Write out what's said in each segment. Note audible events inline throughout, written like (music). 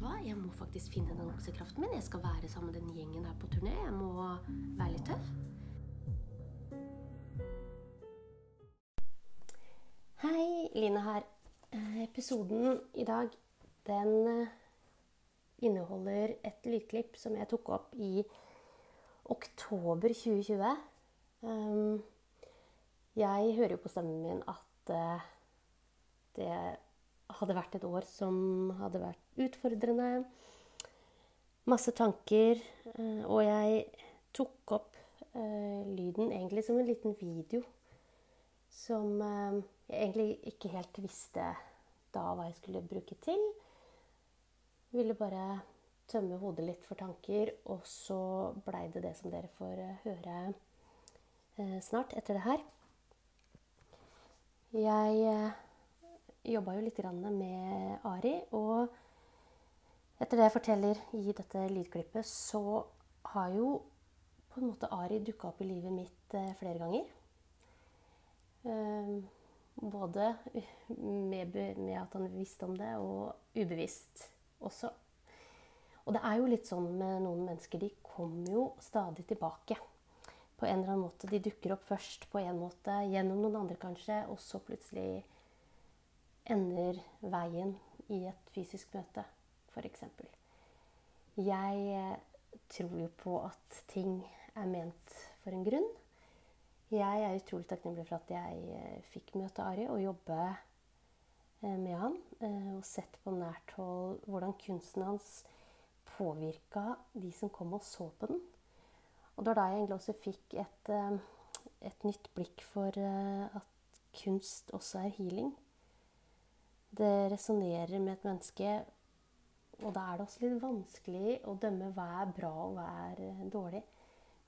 du hva, jeg må faktisk finne den oksekraften min. Jeg skal være sammen med den gjengen her på turné. Jeg må være litt tøff. Hei, Line her. Eh, Episoden i dag, den eh, inneholder et lydklipp som jeg tok opp i oktober 2020. Um, jeg hører jo på stemmen min at eh, det hadde vært et år som hadde vært utfordrende. Masse tanker. eh, Og jeg tok opp eh, lyden egentlig som en liten video. Som eh, jeg egentlig ikke helt visste da hva jeg skulle bruke til. Jeg Ville bare tømme hodet litt for tanker, og så blei det det som dere får høre snart etter det her. Jeg jobba jo litt med Ari, og etter det jeg forteller i dette lydklippet, så har jo på en måte Ari dukka opp i livet mitt eh, flere ganger. Eh, både med, med at han visste om det, og ubevisst også. Og det er jo litt sånn med noen mennesker, de kommer jo stadig tilbake. På en eller annen måte. De dukker opp først på en måte, gjennom noen andre kanskje, og så plutselig ender veien i et fysisk møte, f.eks. Jeg eh, tror jo på at ting er ment for en grunn. Jeg er utrolig takknemlig for at jeg eh, fikk møte Ari og jobbe eh, med han. Og sett på nært hold hvordan kunsten hans påvirka de som kom og så på den. Og det var da jeg egentlig også fikk et, et nytt blikk for at kunst også er healing. Det resonnerer med et menneske, og da er det også litt vanskelig å dømme hva er bra og hva er eh, dårlig.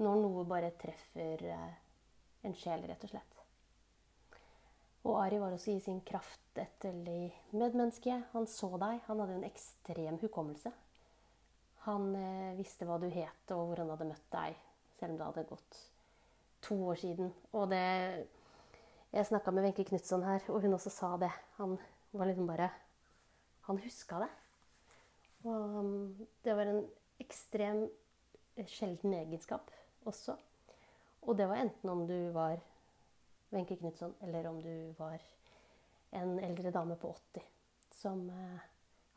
Når noe bare treffer eh, en sjel, rett og slett. Og Ari var også i sin kraft et veldig medmenneske. Han så deg. Han hadde en ekstrem hukommelse. Han eh, visste hva du het, og hvor han hadde møtt deg, selv om det hadde gått to år siden. Og det Jeg snakka med Wenche Knutson her, og hun også sa det. Han var liksom bare Han huska det. Og um, det var en ekstrem eh, sjelden egenskap også. Og det var enten om du var Wenche Knutson, eller om du var en eldre dame på 80 som eh,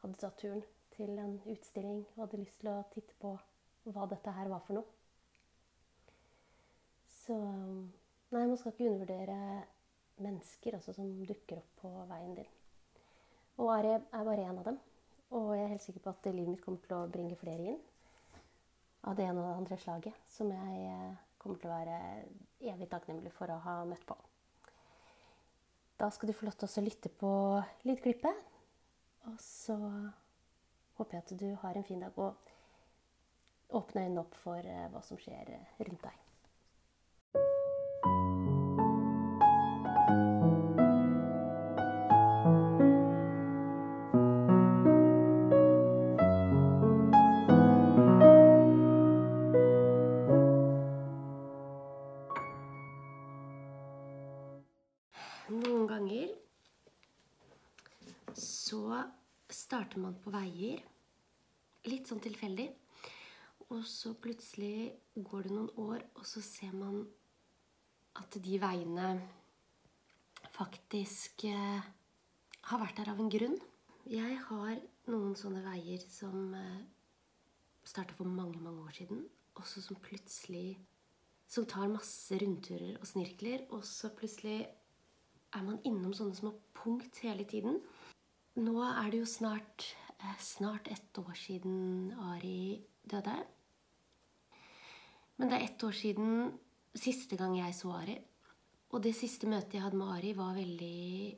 hadde tatt turen til en utstilling og hadde lyst til å titte på hva dette her var for noe. Så Nei, man skal ikke undervurdere mennesker altså, som dukker opp på veien din. Og Ari er bare en av dem. Og jeg er helt sikker på at livet mitt kommer til å bringe flere inn. Av det ene og det andre slaget. Som jeg eh, kommer til å være evig takknemlig for å ha møtt på. Da skal du få lov til å lytte på lydklippet. Og så håper jeg at du har en fin dag. Og åpner øynene opp for eh, hva som skjer eh, rundt deg. Veier litt sånn tilfeldig. Og så plutselig går det noen år, og så ser man at de veiene faktisk eh, har vært der av en grunn. Jeg har noen sånne veier som eh, starta for mange, mange år siden, og så som plutselig Som tar masse rundturer og snirkler, og så plutselig er man innom sånne små punkt hele tiden. Nå er det jo snart, snart ett år siden Ari døde. Men det er ett år siden siste gang jeg så Ari. Og det siste møtet jeg hadde med Ari, var veldig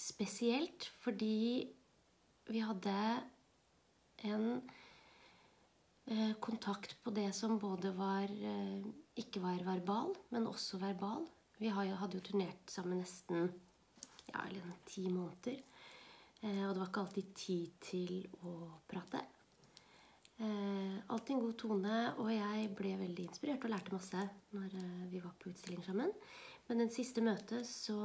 spesielt. Fordi vi hadde en eh, kontakt på det som både var eh, ikke var verbal, men også verbal. Vi hadde jo turnert sammen nesten ja, ti måneder. Eh, og det var ikke alltid tid til å prate. Eh, alltid en god tone, og jeg ble veldig inspirert og lærte masse når eh, vi var på utstilling sammen. Men den siste møtet så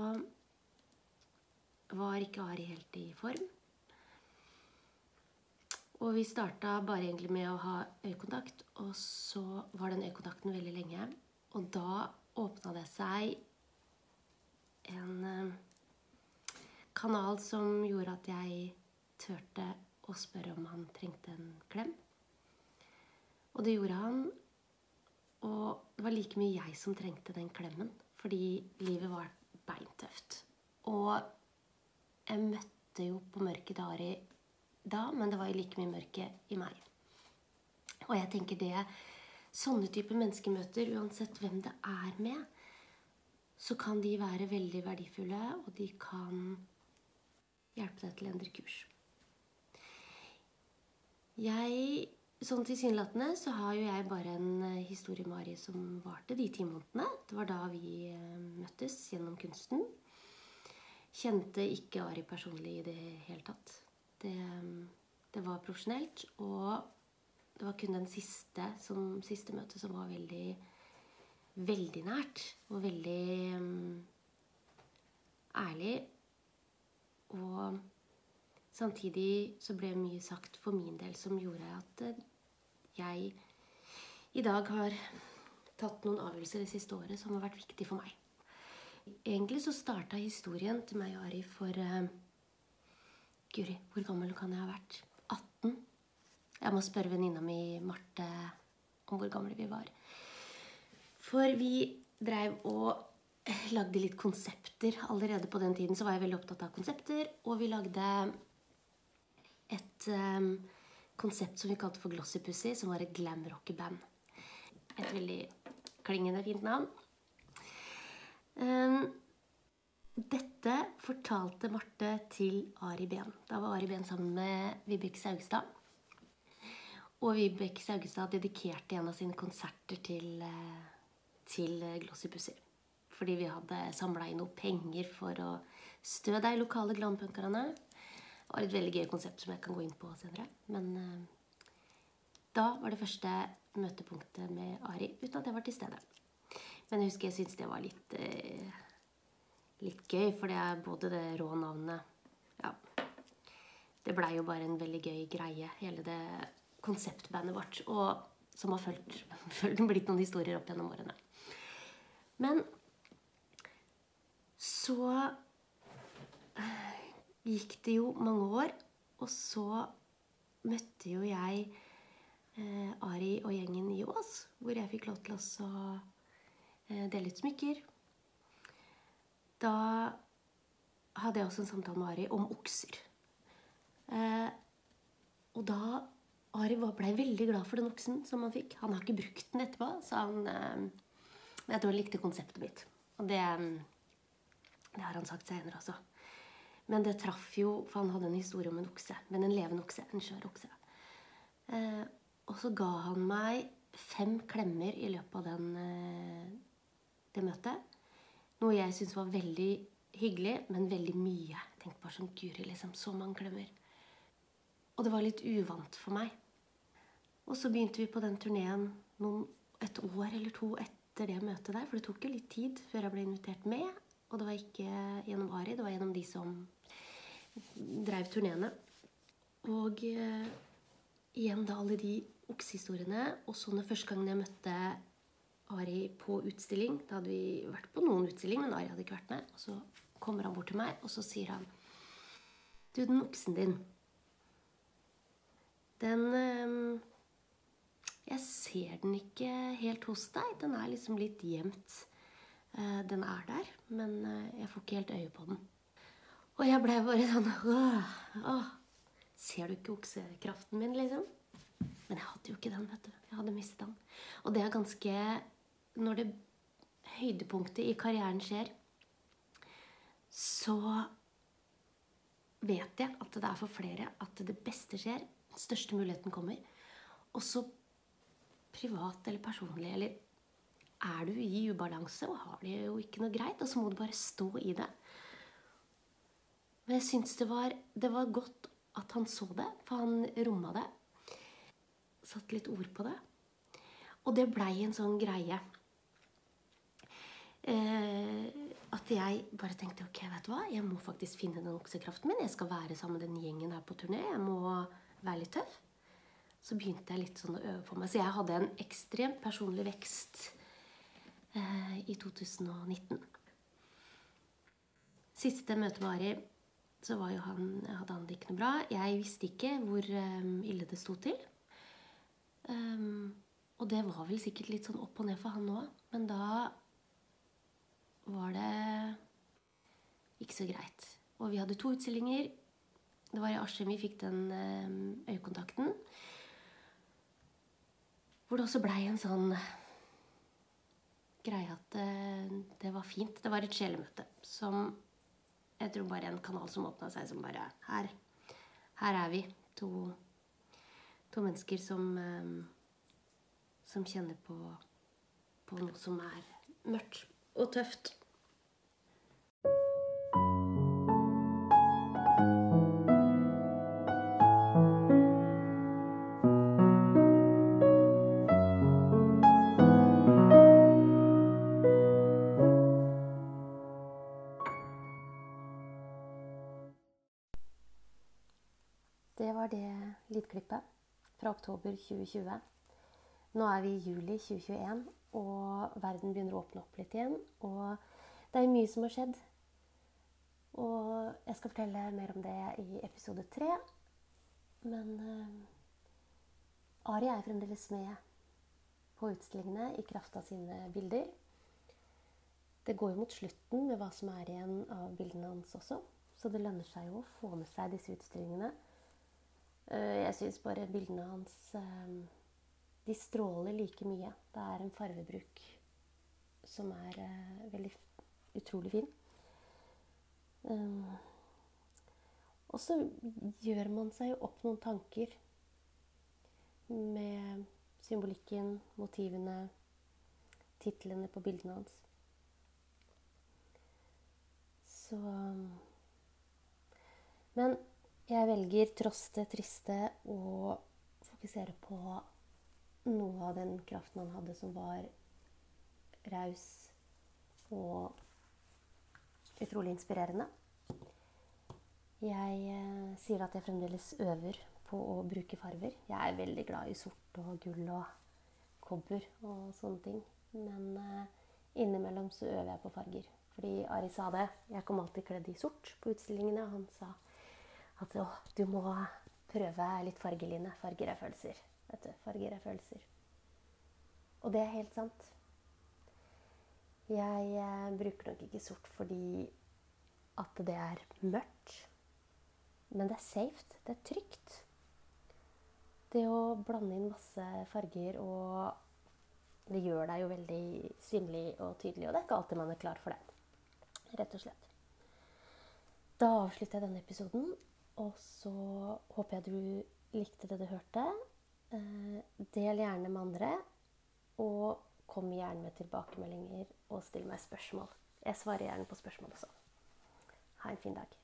var ikke Ari helt i form. Og vi starta bare egentlig med å ha øyekontakt, og så var den øyekontakten veldig lenge. Og da åpna det seg en kanal som gjorde at jeg turte å spørre om han trengte en klem. Og det gjorde han. Og det var like mye jeg som trengte den klemmen, fordi livet var beintøft. Og jeg møtte jo på mørket til Ari da, men det var jo like mye mørke i meg. Og jeg tenker det Sånne typer menneskemøter, uansett hvem det er med, så kan de være veldig verdifulle, og de kan hjelpe deg til å endre kurs. Jeg Sånn tilsynelatende så har jo jeg bare en eh, historie med Ari som varte de ti månedene. Det var da vi eh, møttes gjennom kunsten. Kjente ikke Ari personlig i det hele tatt. Det, det var profesjonelt, og det var kun den siste, som, siste møtet som var veldig veldig nært og veldig um, ærlig. Og samtidig så ble mye sagt for min del som gjorde at jeg i dag har tatt noen avgjørelser det siste året som har vært viktig for meg. Egentlig så starta historien til meg og Ari for uh, Guri, hvor gammel kan jeg ha vært? 18? Jeg må spørre venninna mi Marte om hvor gamle vi var. For vi dreiv og lagde litt konsepter. Allerede på den tiden så var jeg veldig opptatt av konsepter. Og vi lagde et um, konsept som vi kalte for Glossy Pussy, som var et glam rockeband. Et veldig klingende fint navn. Um, dette fortalte Marte til Ari Behn. Da var Ari Behn sammen med Vibeke Saugstad. Og Vibeke Saugstad dedikerte en av sine konserter til, til Glossypussy. Fordi vi hadde samla inn noe penger for å stø de lokale glampunkerne. Det var et veldig gøy konsept som jeg kan gå inn på senere. Men eh, da var det første møtepunktet med Ari uten at jeg var til stede. Men jeg husker jeg syntes det var litt, eh, litt gøy, for det er både det rå navnet Ja. Det blei jo bare en veldig gøy greie, hele det konseptbandet vårt. Og som har fulgt, (laughs) blitt noen historier opp gjennom årene. Men så gikk det jo mange år, og så møtte jo jeg eh, Ari og gjengen i Ås, hvor jeg fikk lov til å eh, dele ut smykker. Da hadde jeg også en samtale med Ari om okser. Eh, og da Ari blei veldig glad for den oksen som han fikk. Han har ikke brukt den etterpå, så han eh, Jeg tror han likte konseptet mitt. Og det, det har han sagt senere også. Men det traff jo For han hadde en historie om en okse. Men en levende okse. En skjør okse. Eh, og så ga han meg fem klemmer i løpet av den, eh, det møtet. Noe jeg syntes var veldig hyggelig, men veldig mye. Tenk bare sånn Guri, liksom. Så mange klemmer. Og det var litt uvant for meg. Og så begynte vi på den turneen et år eller to etter det møtet der. For det tok jo litt tid før jeg ble invitert med. Og det var ikke gjennom Ari, det var gjennom de som dreiv turneene. Og eh, igjen da alle de oksehistoriene. Og så når første gangen jeg møtte Ari på utstilling Da hadde vi vært på noen utstilling, men Ari hadde ikke vært med. Og så kommer han bort til meg, og så sier han Du, den oksen din Den eh, Jeg ser den ikke helt hos deg. Den er liksom litt gjemt. Eh, den er der, men eh, jeg får ikke helt øye på den. Og jeg ble bare sånn åh, åh. Ser du ikke oksekraften min, liksom? Men jeg hadde jo ikke den, vet du. Jeg hadde mistet den. Og det er ganske Når det høydepunktet i karrieren skjer, så vet jeg at det er for flere at det beste skjer. Den største muligheten kommer. Også privat eller personlig. Eller er du i ubalanse og har det jo ikke noe greit, og så må du bare stå i det. Men jeg syns det, det, var godt at han så det, for han romma det. Satt litt ord på det. Og det blei en sånn greie. Eh, at jeg bare tenkte ok, vet du hva, jeg må faktisk finne den oksekraften min. Jeg skal være sammen med den gjengen her på turné. Jeg må være litt tøff. så begynte jeg litt sånn å øve på meg. Så jeg hadde en ekstremt personlig vekst i 2019. Siste møte med Ari, så han, hadde han det ikke noe bra. Jeg visste ikke hvor um, ille det sto til. Um, og det var vel sikkert litt sånn opp og ned for han òg. Men da var det ikke så greit. Og vi hadde to utstillinger. Det var i Askim vi fikk den øyekontakten. Hvor det også blei en sånn greie at det, det var fint. Det var et sjelemøte som jeg tror bare en kanal som åpna seg, som bare Her, her er vi. To, to mennesker som, um, som kjenner på, på noe som er mørkt og tøft. Oktober 2020. Nå er vi i juli 2021, og verden begynner å åpne opp litt igjen. Og det er mye som har skjedd. Og jeg skal fortelle mer om det i episode tre. Men uh, Ari er fremdeles med på utstillingene i kraft av sine bilder. Det går jo mot slutten med hva som er igjen av bildene hans også. Så det lønner seg jo å få med seg disse utstillingene. Eh, jeg syns bare bildene hans eh, De stråler like mye. Det er en farvebruk som er eh, veldig utrolig fin. Og så gjør man seg jo opp noen tanker med symbolikken, motivene, titlene på bildene hans. Så Men jeg velger tross det triste å fokusere på noe av den kraften han hadde, som var raus og utrolig inspirerende. Jeg eh, sier at jeg fremdeles øver på å bruke farver. Jeg er veldig glad i sort og gull og kobber og sånne ting. Men eh, innimellom så øver jeg på farger. Fordi Ari sa det. Jeg kom alltid kledd i sort på utstillingene. Han sa at å, du må prøve litt fargeline. Farger er følelser. Vet du, farger er følelser. Og det er helt sant. Jeg eh, bruker nok ikke sort fordi at det er mørkt. Men det er safe. Det er trygt. Det å blande inn masse farger og Det gjør deg jo veldig synlig og tydelig, og det er ikke alltid man er klar for det. Rett og slett. Da avslutter jeg denne episoden. Og så håper jeg du likte det du hørte. Eh, del gjerne med andre. Og kom gjerne med tilbakemeldinger og still meg spørsmål. Jeg svarer gjerne på spørsmål også. Ha en fin dag.